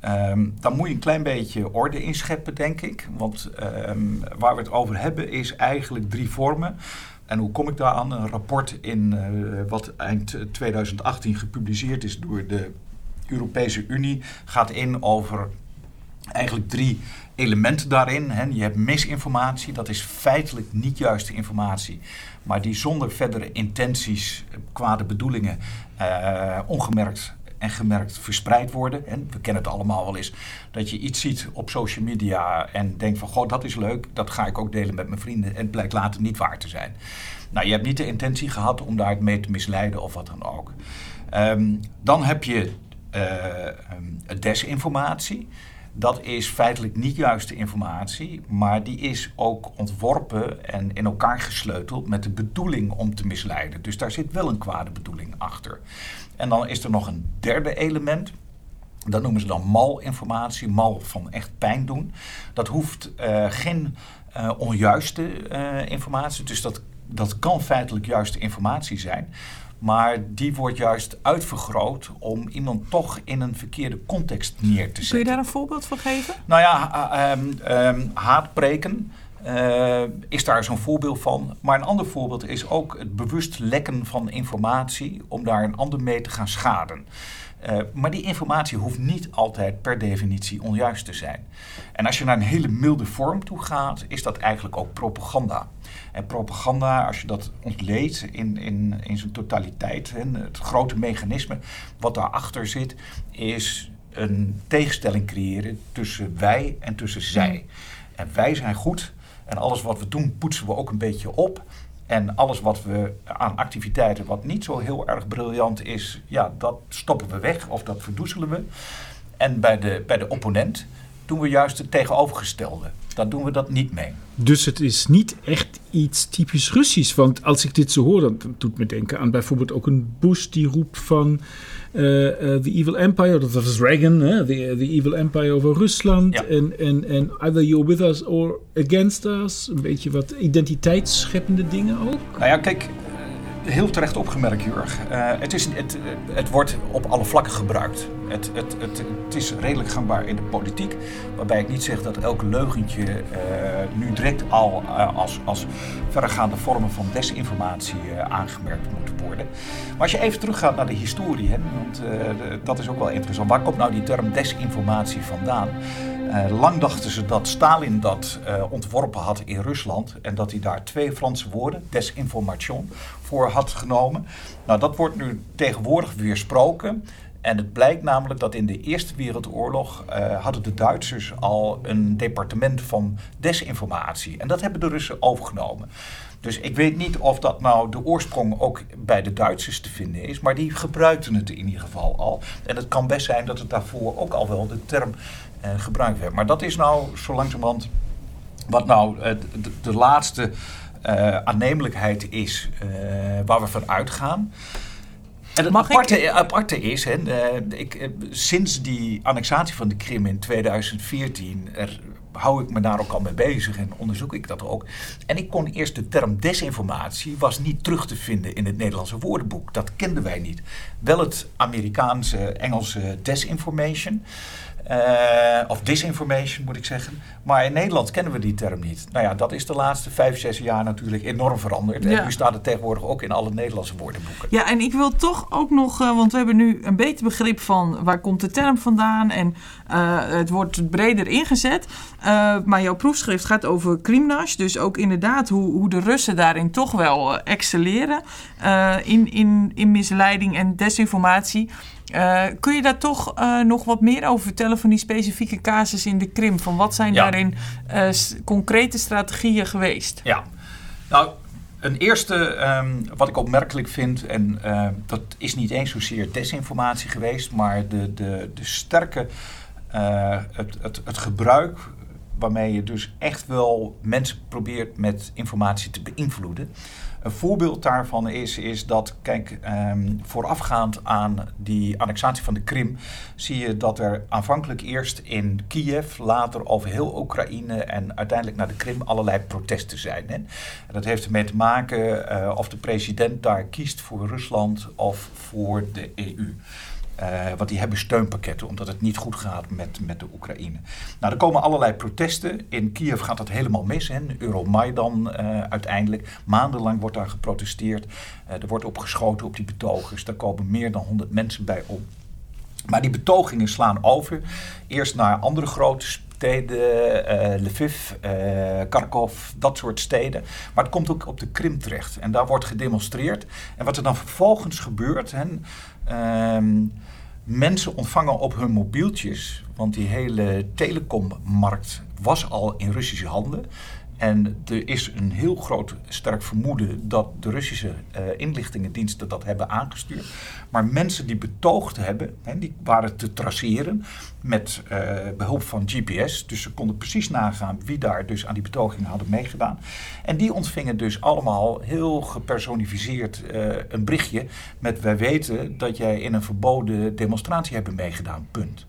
Um, dan moet je een klein beetje orde inscheppen, denk ik. Want um, waar we het over hebben is eigenlijk drie vormen. En hoe kom ik daar aan? Een rapport in uh, wat eind 2018 gepubliceerd is door de Europese Unie gaat in over eigenlijk drie elementen daarin. Hè. Je hebt misinformatie, dat is feitelijk niet juiste informatie, maar die zonder verdere intenties, kwade bedoelingen, uh, ongemerkt en gemerkt verspreid worden. En we kennen het allemaal wel eens dat je iets ziet op social media en denkt van goh, dat is leuk, dat ga ik ook delen met mijn vrienden en het blijkt later niet waar te zijn. Nou, je hebt niet de intentie gehad om daar mee te misleiden of wat dan ook. Um, dan heb je uh, desinformatie dat is feitelijk niet juiste informatie, maar die is ook ontworpen en in elkaar gesleuteld met de bedoeling om te misleiden. Dus daar zit wel een kwade bedoeling achter. En dan is er nog een derde element. Dat noemen ze dan malinformatie, mal van echt pijn doen. Dat hoeft uh, geen uh, onjuiste uh, informatie, dus dat, dat kan feitelijk juiste informatie zijn. Maar die wordt juist uitvergroot om iemand toch in een verkeerde context neer te zetten. Kun je daar een voorbeeld van geven? Nou ja, um, um, haatpreken. Uh, is daar zo'n voorbeeld van. Maar een ander voorbeeld is ook het bewust lekken van informatie om daar een ander mee te gaan schaden. Uh, maar die informatie hoeft niet altijd per definitie onjuist te zijn. En als je naar een hele milde vorm toe gaat, is dat eigenlijk ook propaganda. En propaganda, als je dat ontleedt in, in, in zijn totaliteit, en het grote mechanisme wat daarachter zit, is een tegenstelling creëren tussen wij en tussen zij. En wij zijn goed en alles wat we doen poetsen we ook een beetje op. En alles wat we aan activiteiten wat niet zo heel erg briljant is, ja, dat stoppen we weg of dat verdoezelen we. En bij de, bij de opponent doen we juist het tegenovergestelde. Dan doen we dat niet mee. Dus het is niet echt iets typisch Russisch. Want als ik dit zo hoor, dan doet me denken aan bijvoorbeeld ook een Bush die roept van uh, uh, The Evil Empire. Dat was Reagan, hè? The, the Evil Empire over Rusland. Ja. En, en, en either you're with us or against us. Een beetje wat identiteitsscheppende dingen ook. Nou ja, kijk, heel terecht opgemerkt, Jurg. Uh, het, is, het, het wordt op alle vlakken gebruikt. Het, het, het, het is redelijk gangbaar in de politiek. Waarbij ik niet zeg dat elk leugentje uh, nu direct al uh, als, als verregaande vormen van desinformatie aangemerkt moet worden. Maar als je even teruggaat naar de historie, hè, want dat is ook wel interessant. Waar komt nou die term desinformatie vandaan? Lang dachten ze dat Stalin dat ontworpen had in Rusland en dat hij daar twee Franse woorden, desinformation, voor had genomen. Nou, dat wordt nu tegenwoordig weersproken. En het blijkt namelijk dat in de Eerste Wereldoorlog uh, hadden de Duitsers al een departement van desinformatie. En dat hebben de Russen overgenomen. Dus ik weet niet of dat nou de oorsprong ook bij de Duitsers te vinden is, maar die gebruikten het in ieder geval al. En het kan best zijn dat het daarvoor ook al wel de term uh, gebruikt werd. Maar dat is nou zo langzamerhand wat nou uh, de, laatste aannemelijkheid is waar we van uitgaan. En het aparte, ik... aparte, is, hè, ik, sinds die annexatie van de Krim in 2014 er, hou ik me daar ook al mee bezig en onderzoek ik dat ook. En ik kon eerst de term desinformatie was niet terug te vinden in het Nederlandse woordenboek. Dat kenden wij niet. Wel het Amerikaanse, Engelse desinformation. Uh, of disinformation moet ik zeggen. Maar in Nederland kennen we die term niet. Nou ja, dat is de laatste vijf, zes jaar natuurlijk enorm veranderd. Ja. En nu staat het tegenwoordig ook in alle Nederlandse woordenboeken. Ja, en ik wil toch ook nog, uh, want we hebben nu een beetje begrip van waar komt de term vandaan. En uh, het wordt breder ingezet. maar jouw proefschrift gaat over Krimnash. Dus ook inderdaad hoe, hoe de Russen daarin toch wel excelleren. in, in, in misleiding en desinformatie. Uh, kun je daar toch uh, nog wat meer over vertellen van die specifieke casus in de Krim? Van wat zijn ja. daarin uh, concrete strategieën geweest? Ja, nou, een eerste, ehm, wat ik opmerkelijk vind, en dat is niet eens zozeer desinformatie geweest, maar de, de, de sterke, het, het, het gebruik waarmee je dus echt wel mensen probeert met informatie te beïnvloeden. Een voorbeeld daarvan is, is dat, kijk, um, voorafgaand aan die annexatie van de Krim, zie je dat er aanvankelijk eerst in Kiev, later over heel Oekraïne en uiteindelijk naar de Krim allerlei protesten zijn. Hè? Dat heeft ermee te maken uh, of de president daar kiest voor Rusland of voor de EU. Uh, want die hebben steunpakketten omdat het niet goed gaat met, met de Oekraïne. Nou, er komen allerlei protesten. In Kiev gaat dat helemaal mis. Hè. Euromaidan uh, uiteindelijk. Maandenlang wordt daar geprotesteerd. Uh, er wordt opgeschoten op die betogers. Daar komen meer dan 100 mensen bij om. Maar die betogingen slaan over. Eerst naar andere grote steden, Lviv, Kharkov, dat soort steden. Maar het komt ook op de Krim terecht. En daar wordt gedemonstreerd. En wat er dan vervolgens gebeurt... Hè, Um, mensen ontvangen op hun mobieltjes, want die hele telecommarkt was al in Russische handen. En er is een heel groot sterk vermoeden dat de Russische uh, inlichtingendiensten dat hebben aangestuurd. Maar mensen die betoogd hebben, hè, die waren te traceren met uh, behulp van GPS. Dus ze konden precies nagaan wie daar dus aan die betogingen hadden meegedaan. En die ontvingen dus allemaal heel gepersonificeerd uh, een berichtje met wij weten dat jij in een verboden demonstratie hebt meegedaan, punt.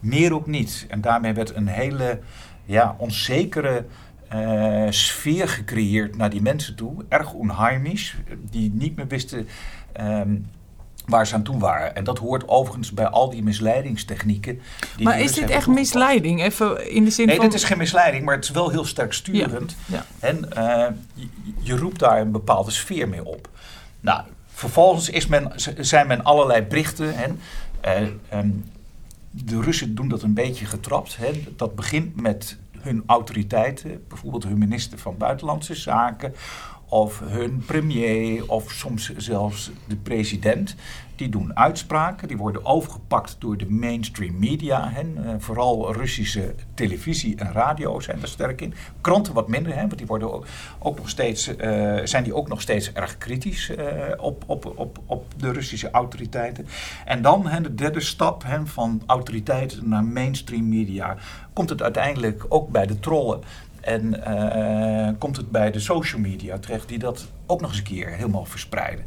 Meer ook niet. En daarmee werd een hele ja, onzekere uh, sfeer gecreëerd naar die mensen toe. Erg onheimisch. Die niet meer wisten um, waar ze aan toe waren. En dat hoort overigens bij al die misleidingstechnieken. Die maar is dit echt misleiding? Even in de zin nee, van... dit is geen misleiding, maar het is wel heel sterk sturend. Ja. Ja. En uh, je, je roept daar een bepaalde sfeer mee op. Nou, vervolgens is men, zijn men allerlei berichten. En, uh, um, de Russen doen dat een beetje getrapt. Hè. Dat begint met hun autoriteiten, bijvoorbeeld hun minister van Buitenlandse Zaken of hun premier of soms zelfs de president. Die doen uitspraken, die worden overgepakt door de mainstream media. Uh, vooral Russische televisie en radio zijn er sterk in. Kranten wat minder, hè, want die worden ook, nog steeds, uh, zijn die ook nog steeds erg kritisch uh, op, op, op, op de Russische autoriteiten. En dan hè, de derde stap hè, van autoriteiten naar mainstream media komt het uiteindelijk ook bij de trollen. En uh, komt het bij de social media terecht, die dat ook nog eens een keer helemaal verspreiden.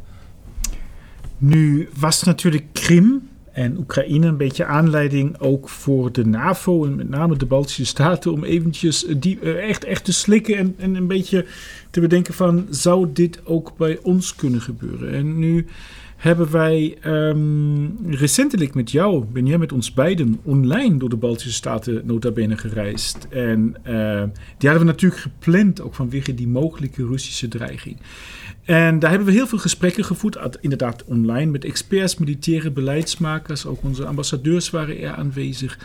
Nu was natuurlijk Krim en Oekraïne een beetje aanleiding ook voor de NAVO en met name de Baltische Staten om eventjes die, uh, echt, echt te slikken en, en een beetje te bedenken van zou dit ook bij ons kunnen gebeuren? En nu hebben wij um, recentelijk met jou, ben jij met ons beiden online door de Baltische Staten nota bene gereisd. En uh, die hadden we natuurlijk gepland, ook vanwege die mogelijke Russische dreiging. En daar hebben we heel veel gesprekken gevoerd, inderdaad online, met experts, militaire beleidsmakers, ook onze ambassadeurs waren er aanwezig.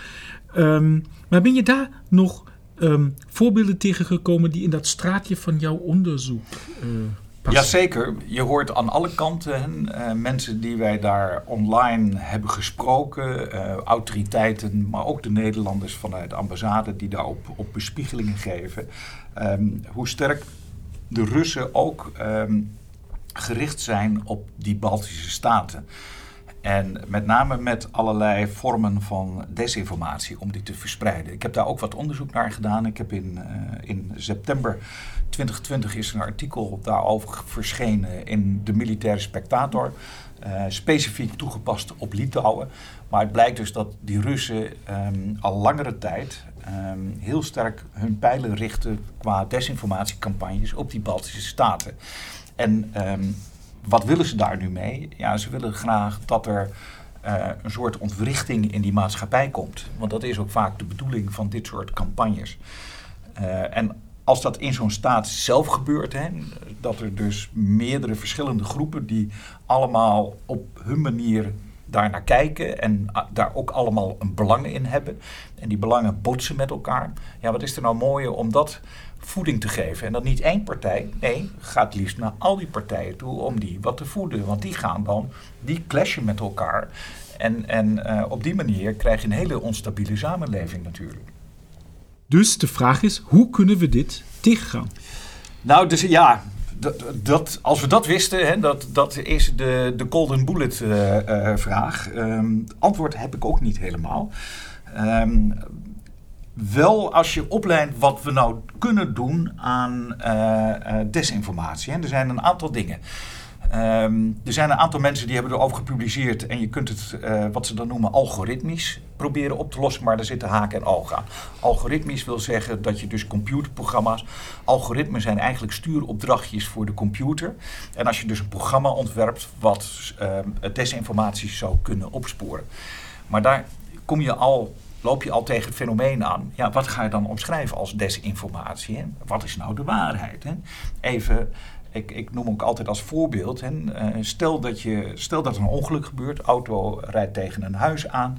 Um, maar ben je daar nog um, voorbeelden tegengekomen die in dat straatje van jouw onderzoek uh, Jazeker, je hoort aan alle kanten uh, mensen die wij daar online hebben gesproken, uh, autoriteiten, maar ook de Nederlanders vanuit de ambassade die daar op, op bespiegelingen geven. Um, hoe sterk de Russen ook um, gericht zijn op die Baltische staten. En met name met allerlei vormen van desinformatie om die te verspreiden. Ik heb daar ook wat onderzoek naar gedaan. Ik heb in, uh, in september 2020 is een artikel daarover verschenen in de Militaire Spectator. Uh, specifiek toegepast op Litouwen. Maar het blijkt dus dat die Russen um, al langere tijd um, heel sterk hun pijlen richten qua desinformatiecampagnes op die Baltische staten. En um, wat willen ze daar nu mee? Ja, ze willen graag dat er uh, een soort ontwrichting in die maatschappij komt. Want dat is ook vaak de bedoeling van dit soort campagnes. Uh, en als dat in zo'n staat zelf gebeurt, hè, dat er dus meerdere verschillende groepen die allemaal op hun manier daar naar kijken en daar ook allemaal een belang in hebben. En die belangen botsen met elkaar. Ja, wat is er nou mooier om dat voeding te geven? En dat niet één partij, nee, gaat liefst naar al die partijen toe om die wat te voeden. Want die gaan dan, die clashen met elkaar. En, en uh, op die manier krijg je een hele onstabiele samenleving natuurlijk. Dus de vraag is, hoe kunnen we dit tegengaan? Nou, dus ja, dat, als we dat wisten, hè, dat, dat is de, de golden bullet uh, vraag. Um, antwoord heb ik ook niet helemaal. Um, wel als je opleidt wat we nou kunnen doen aan uh, desinformatie. Hè. Er zijn een aantal dingen. Um, er zijn een aantal mensen die hebben erover gepubliceerd en je kunt het, uh, wat ze dan noemen, algoritmisch proberen op te lossen, maar daar zitten haken en ogen aan. Algoritmisch wil zeggen dat je dus computerprogramma's, algoritmen zijn eigenlijk stuuropdrachtjes voor de computer. En als je dus een programma ontwerpt wat uh, desinformatie zou kunnen opsporen. Maar daar kom je al loop je al tegen het fenomeen aan. Ja, wat ga je dan omschrijven als desinformatie? Hè? Wat is nou de waarheid? Hè? Even, ik, ik, noem ook altijd als voorbeeld. Hè? Uh, stel, dat je, stel dat er een ongeluk gebeurt, auto rijdt tegen een huis aan.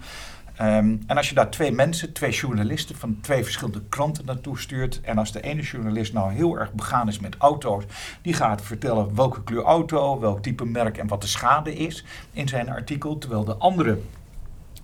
Um, en als je daar twee mensen, twee journalisten van twee verschillende kranten naartoe stuurt. En als de ene journalist nou heel erg begaan is met auto's, die gaat vertellen welke kleur auto, welk type merk en wat de schade is in zijn artikel. Terwijl de andere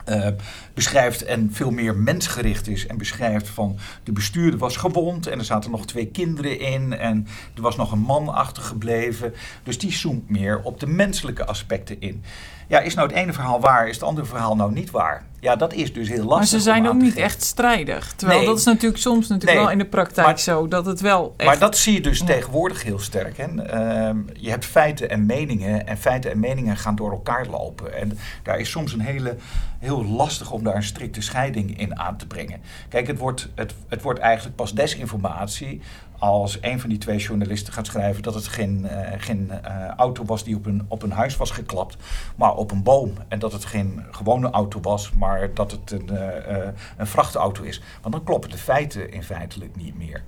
uh, beschrijft en veel meer mensgericht is. En beschrijft van de bestuurder was gewond en er zaten nog twee kinderen in en er was nog een man achtergebleven. Dus die zoomt meer op de menselijke aspecten in. Ja, is nou het ene verhaal waar, is het andere verhaal nou niet waar? Ja, dat is dus heel lastig. Maar ze zijn ook niet echt strijdig. Terwijl nee. dat is natuurlijk soms natuurlijk nee. wel in de praktijk maar, zo dat het wel. Echt... Maar dat zie je dus ja. tegenwoordig heel sterk. Hè? Uh, je hebt feiten en meningen. En feiten en meningen gaan door elkaar lopen. En daar is soms een hele, heel lastig om daar een strikte scheiding in aan te brengen. Kijk, het wordt, het, het wordt eigenlijk pas desinformatie als een van die twee journalisten gaat schrijven dat het geen, uh, geen uh, auto was die op een, op een huis was geklapt, maar op een boom. En dat het geen gewone auto was, maar dat het een, uh, een vrachtauto is. Want dan kloppen de feiten in feitelijk niet meer.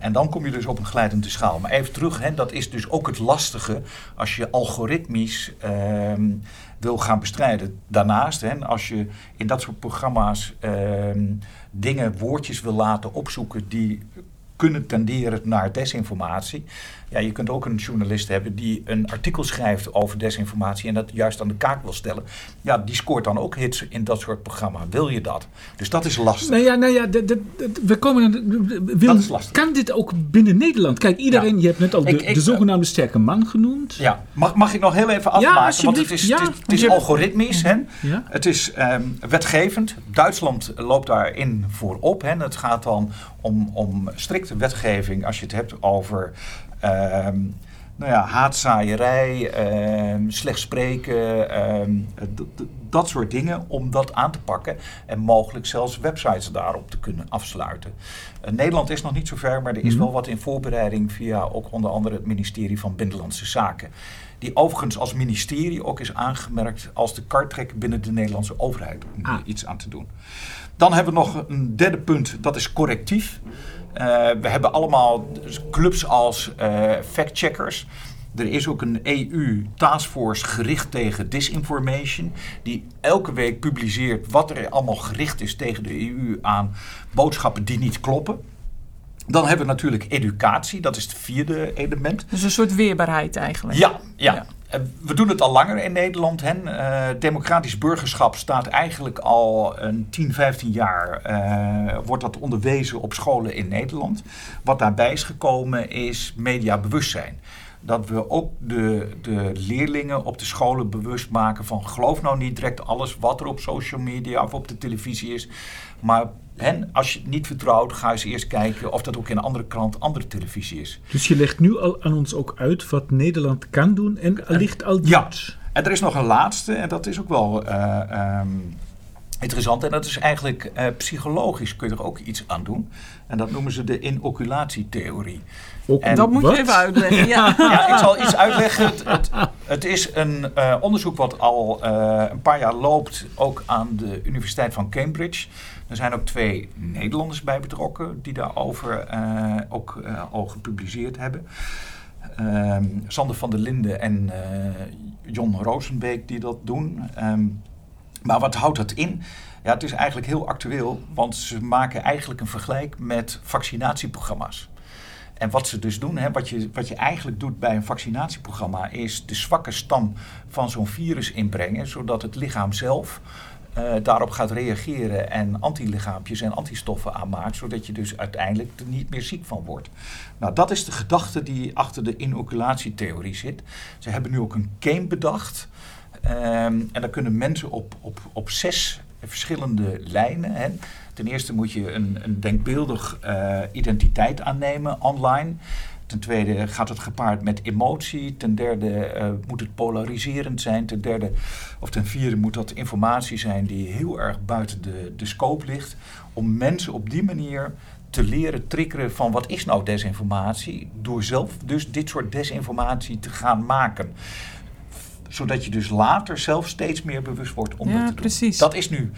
En dan kom je dus op een glijdende schaal. Maar even terug, hè, dat is dus ook het lastige als je algoritmisch uh, wil gaan bestrijden. Daarnaast, hè, als je in dat soort programma's uh, dingen, woordjes wil laten opzoeken die kunnen tenderen naar desinformatie. Ja, je kunt ook een journalist hebben die een artikel schrijft over desinformatie en dat juist aan de kaak wil stellen. Ja, die scoort dan ook hits in dat soort programma. Wil je dat? Dus dat is lastig. Nou ja, nou ja de, de, de, we komen. Wil, dat is lastig. Kan dit ook binnen Nederland? Kijk, iedereen, ja. je hebt net al de, ik, ik, de zogenaamde sterke man genoemd. Ja, mag, mag ik nog heel even afmaken? Ja, want het is, ja, het is, het is algoritmisch. Hè? Het is um, wetgevend. Duitsland loopt daarin voorop. Hè? Het gaat dan om, om strikte wetgeving als je het hebt over nou ja, haatzaaierij, um, slecht spreken, um, dat soort dingen, om dat aan te pakken en mogelijk zelfs websites daarop te kunnen afsluiten. Uh, Nederland is nog niet zo ver, maar er is -hmm. wel wat in voorbereiding via ook onder andere het ministerie van Binnenlandse Zaken. Die overigens als ministerie ook is aangemerkt als de kartrekker binnen de Nederlandse overheid om ah. iets aan te doen. Dan hebben we nog een derde punt, dat is correctief. Uh, we hebben allemaal clubs als uh, factcheckers. Er is ook een EU-taskforce gericht tegen disinformation, die elke week publiceert wat er allemaal gericht is tegen de EU aan boodschappen die niet kloppen. Dan hebben we natuurlijk educatie, dat is het vierde element. Dus een soort weerbaarheid eigenlijk. Ja, ja. ja. We doen het al langer in Nederland. Hè. Uh, democratisch burgerschap staat eigenlijk al een 10, 15 jaar. Uh, wordt dat onderwezen op scholen in Nederland. Wat daarbij is gekomen is mediabewustzijn. Dat we ook de, de leerlingen op de scholen bewust maken van geloof nou niet direct alles wat er op social media of op de televisie is. Maar en als je het niet vertrouwt, ga eens eerst kijken of dat ook in een andere krant, andere televisie is. Dus je legt nu al aan ons ook uit wat Nederland kan doen en ligt al doet. Ja, en er is nog een laatste en dat is ook wel uh, um, interessant. En dat is eigenlijk uh, psychologisch kun je er ook iets aan doen. En dat noemen ze de inoculatietheorie. En, dat moet je even uitleggen. Ja. ja, ik zal iets uitleggen. Het, het, het is een uh, onderzoek wat al uh, een paar jaar loopt, ook aan de Universiteit van Cambridge. Er zijn ook twee Nederlanders bij betrokken die daarover uh, ook al gepubliceerd hebben. Ehm, Sander van der Linden en Jon Rosenbeek die dat doen. Um, maar wat houdt dat in? Ja, het is eigenlijk heel actueel, want ze maken eigenlijk een vergelijk met vaccinatieprogramma's. En wat ze dus doen, hè, wat, je, wat je eigenlijk doet bij een vaccinatieprogramma, is de zwakke stam van zo'n virus inbrengen, zodat het lichaam zelf uh, daarop gaat reageren en antilichaampjes en antistoffen aanmaakt, zodat je dus uiteindelijk er niet meer ziek van wordt. Nou, dat is de gedachte die achter de inoculatietheorie zit. Ze hebben nu ook een game bedacht. Um, en daar kunnen mensen op, op, op zes verschillende lijnen. Hè. Ten eerste moet je een, een denkbeeldig uh, identiteit aannemen online. Ten tweede gaat het gepaard met emotie. Ten derde uh, moet het polariserend zijn. Ten derde of ten vierde moet dat informatie zijn die heel erg buiten de, de scope ligt. Om mensen op die manier te leren triggeren van wat is nou desinformatie. Door zelf dus dit soort desinformatie te gaan maken zodat je dus later zelf steeds meer bewust wordt om ja, dat te doen. Precies. Dat is nu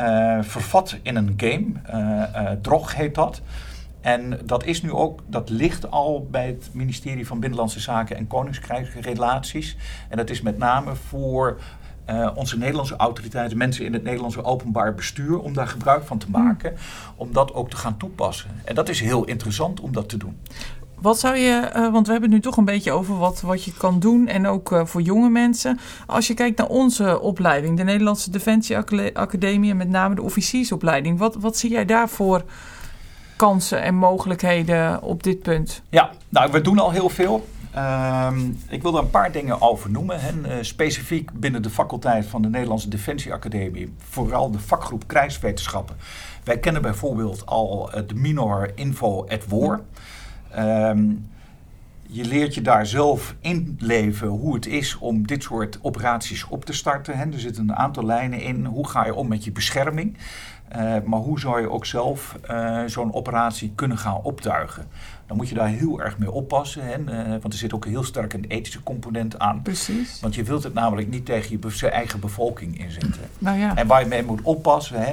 uh, vervat in een game. Uh, uh, Drog heet dat. En dat is nu ook, dat ligt al bij het ministerie van Binnenlandse Zaken en Koninkrijksrelaties. En dat is met name voor uh, onze Nederlandse autoriteiten, mensen in het Nederlandse openbaar bestuur, om daar gebruik van te maken, om dat ook te gaan toepassen. En dat is heel interessant om dat te doen. Wat zou je, uh, want we hebben het nu toch een beetje over wat, wat je kan doen en ook uh, voor jonge mensen. Als je kijkt naar onze opleiding, de Nederlandse Defensie Academie en met name de officiersopleiding, wat, wat zie jij daarvoor kansen en mogelijkheden op dit punt? Ja, nou, we doen al heel veel. Uh, ik wil daar een paar dingen over noemen. Uh, specifiek binnen de faculteit van de Nederlandse Defensie Academie, vooral de vakgroep krijgswetenschappen. Wij kennen bijvoorbeeld al de minor info at war. Um, je leert je daar zelf inleven hoe het is om dit soort operaties op te starten. Hè. Er zitten een aantal lijnen in. Hoe ga je om met je bescherming? Uh, maar hoe zou je ook zelf uh, zo'n operatie kunnen gaan optuigen? Dan moet je daar heel erg mee oppassen. Hè? Uh, want er zit ook heel sterk een ethische component aan. Precies. Want je wilt het namelijk niet tegen je eigen bevolking inzetten. Nou ja. En waar je mee moet oppassen. Hè?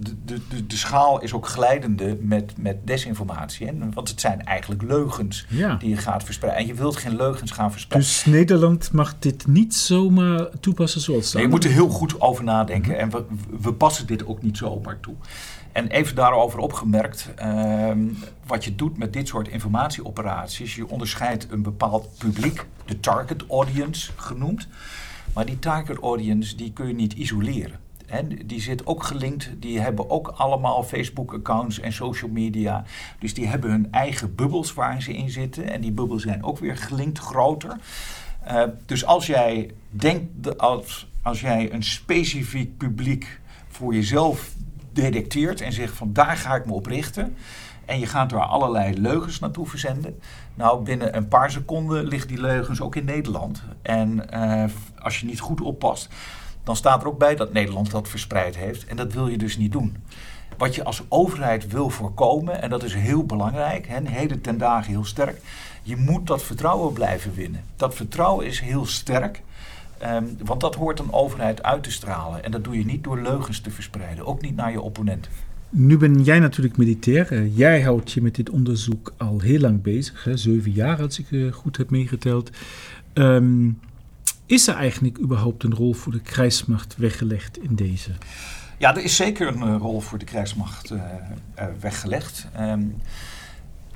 Ehm, de, de, de, schaal is ook glijdende met, met desinformatie. Hè? Want het zijn eigenlijk leugens ja. die je gaat verspreiden. En je wilt geen leugens gaan verspreiden. Dus Nederland mag dit niet zomaar toepassen zoals dat? Nee, je moet er heel goed over nadenken. En we, we passen dit ook niet zomaar toe. En even daarover opgemerkt, uh, wat je doet met dit soort informatieoperaties, je onderscheidt een bepaald publiek, de target audience genoemd. Maar die target audience die kun je niet isoleren. Die zit ook gelinkt, die hebben ook allemaal Facebook-accounts en social media. Dus die hebben hun eigen bubbels waar ze in zitten. En die bubbels zijn ook weer gelinkt groter. Uh, dus als jij denkt, als, als jij een specifiek publiek voor jezelf detecteert en zegt van daar ga ik me op richten. En je gaat er allerlei leugens naartoe verzenden. Nou, binnen een paar seconden ligt die leugens ook in Nederland. En uh, als je niet goed oppast, dan staat er ook bij dat Nederland dat verspreid heeft. En dat wil je dus niet doen. Wat je als overheid wil voorkomen, en dat is heel belangrijk, hè, heden ten dagen heel sterk, je moet dat vertrouwen blijven winnen. Dat vertrouwen is heel sterk. Um, want dat hoort een overheid uit te stralen. En dat doe je niet door leugens te verspreiden, ook niet naar je opponent. Nu ben jij natuurlijk militair. Jij houdt je met dit onderzoek al heel lang bezig. Hè? Zeven jaar, als ik uh, goed heb meegeteld. Um, is er eigenlijk überhaupt een rol voor de krijgsmacht weggelegd in deze? Ja, er is zeker een uh, rol voor de krijgsmacht weggelegd. Um,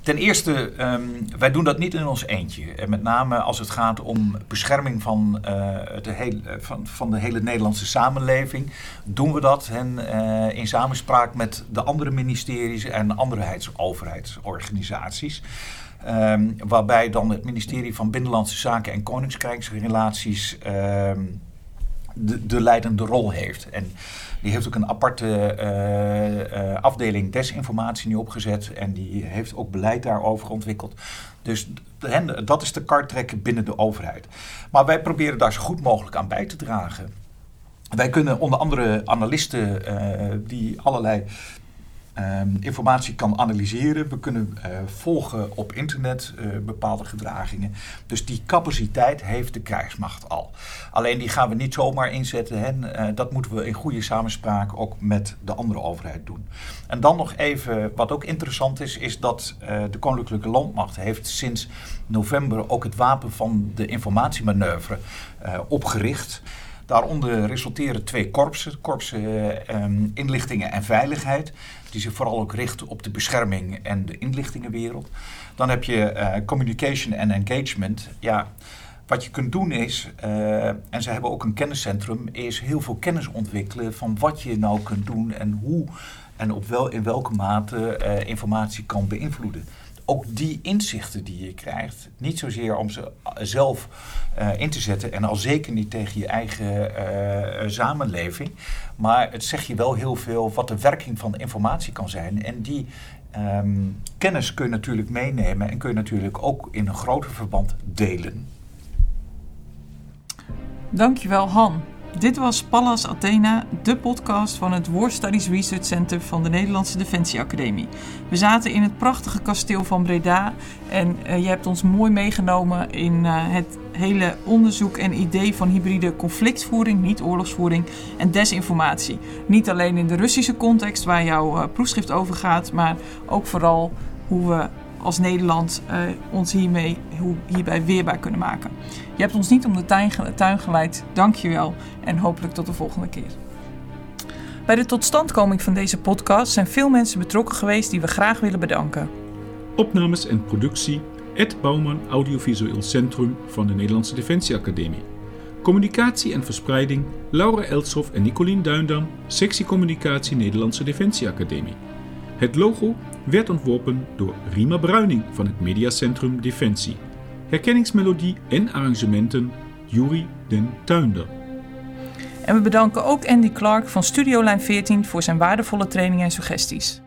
Ten eerste, um, wij doen dat niet in ons eentje. En met name als het gaat om bescherming van, uh, de, hele, van, van de hele Nederlandse samenleving, doen we dat hen, uh, in samenspraak met de andere ministeries en andere overheidsorganisaties. Um, waarbij dan het ministerie van Binnenlandse Zaken en Koninkrijksrelaties um, de, de leidende rol heeft. En die heeft ook een aparte uh, uh, afdeling desinformatie nu opgezet. En die heeft ook beleid daarover ontwikkeld. Dus dat is de kartrekken binnen de overheid. Maar wij proberen daar zo goed mogelijk aan bij te dragen. Wij kunnen onder andere analisten uh, die allerlei Um, informatie kan analyseren. We kunnen uh, volgen op internet uh, bepaalde gedragingen. Dus die capaciteit heeft de krijgsmacht al. Alleen die gaan we niet zomaar inzetten. Hè. Uh, dat moeten we in goede samenspraak ook met de andere overheid doen. En dan nog even, wat ook interessant is, is dat de Koninklijke Landmacht heeft sinds november ook het wapen van de informatiemanoeuvre opgericht. Daaronder resulteren twee korpsen, korpsen um, inlichtingen en veiligheid, die zich vooral ook richten op de bescherming en de inlichtingenwereld. Dan heb je uh, communication en engagement. Ja, wat je kunt doen is, eh, en ze hebben ook een kenniscentrum, is heel veel kennis ontwikkelen van wat je nou kunt doen en hoe en op wel, in welke mate uh, informatie kan beïnvloeden. Ook die inzichten die je krijgt, niet zozeer om ze zelf uh, in te zetten en al zeker niet tegen je eigen samenleving, maar het zegt je wel heel veel wat de werking van de informatie kan zijn. En die um, kennis kun je natuurlijk meenemen en kun je natuurlijk ook in een groter verband delen. Dankjewel Han. Dit was Pallas Athena, de podcast van het War Studies Research Center van de Nederlandse Defensie Academie. We zaten in het prachtige kasteel van Breda en uh, je hebt ons mooi meegenomen in uh, het hele onderzoek en idee van hybride conflictvoering, niet oorlogsvoering en desinformatie. Niet alleen in de Russische context waar jouw uh, proefschrift over gaat, maar ook vooral hoe we als Nederland uh, ons hiermee, hierbij weerbaar kunnen maken. Je hebt ons niet om de tuin, tuin geleid. Dank je wel en hopelijk tot de volgende keer. Bij de totstandkoming van deze podcast zijn veel mensen betrokken geweest die we graag willen bedanken. Opnames en productie Ed Bouwman Audiovisueel Centrum van de Nederlandse Defensieacademie. Communicatie en verspreiding Laura Elshoff en Nicolien Duindam, sectie Communicatie Nederlandse Defensieacademie. Het logo werd ontworpen door Rima Bruining van het Mediacentrum Defensie. Herkenningsmelodie en arrangementen Juri den Tuinder. En we bedanken ook Andy Clark van Studio Lijn 14 voor zijn waardevolle training en suggesties.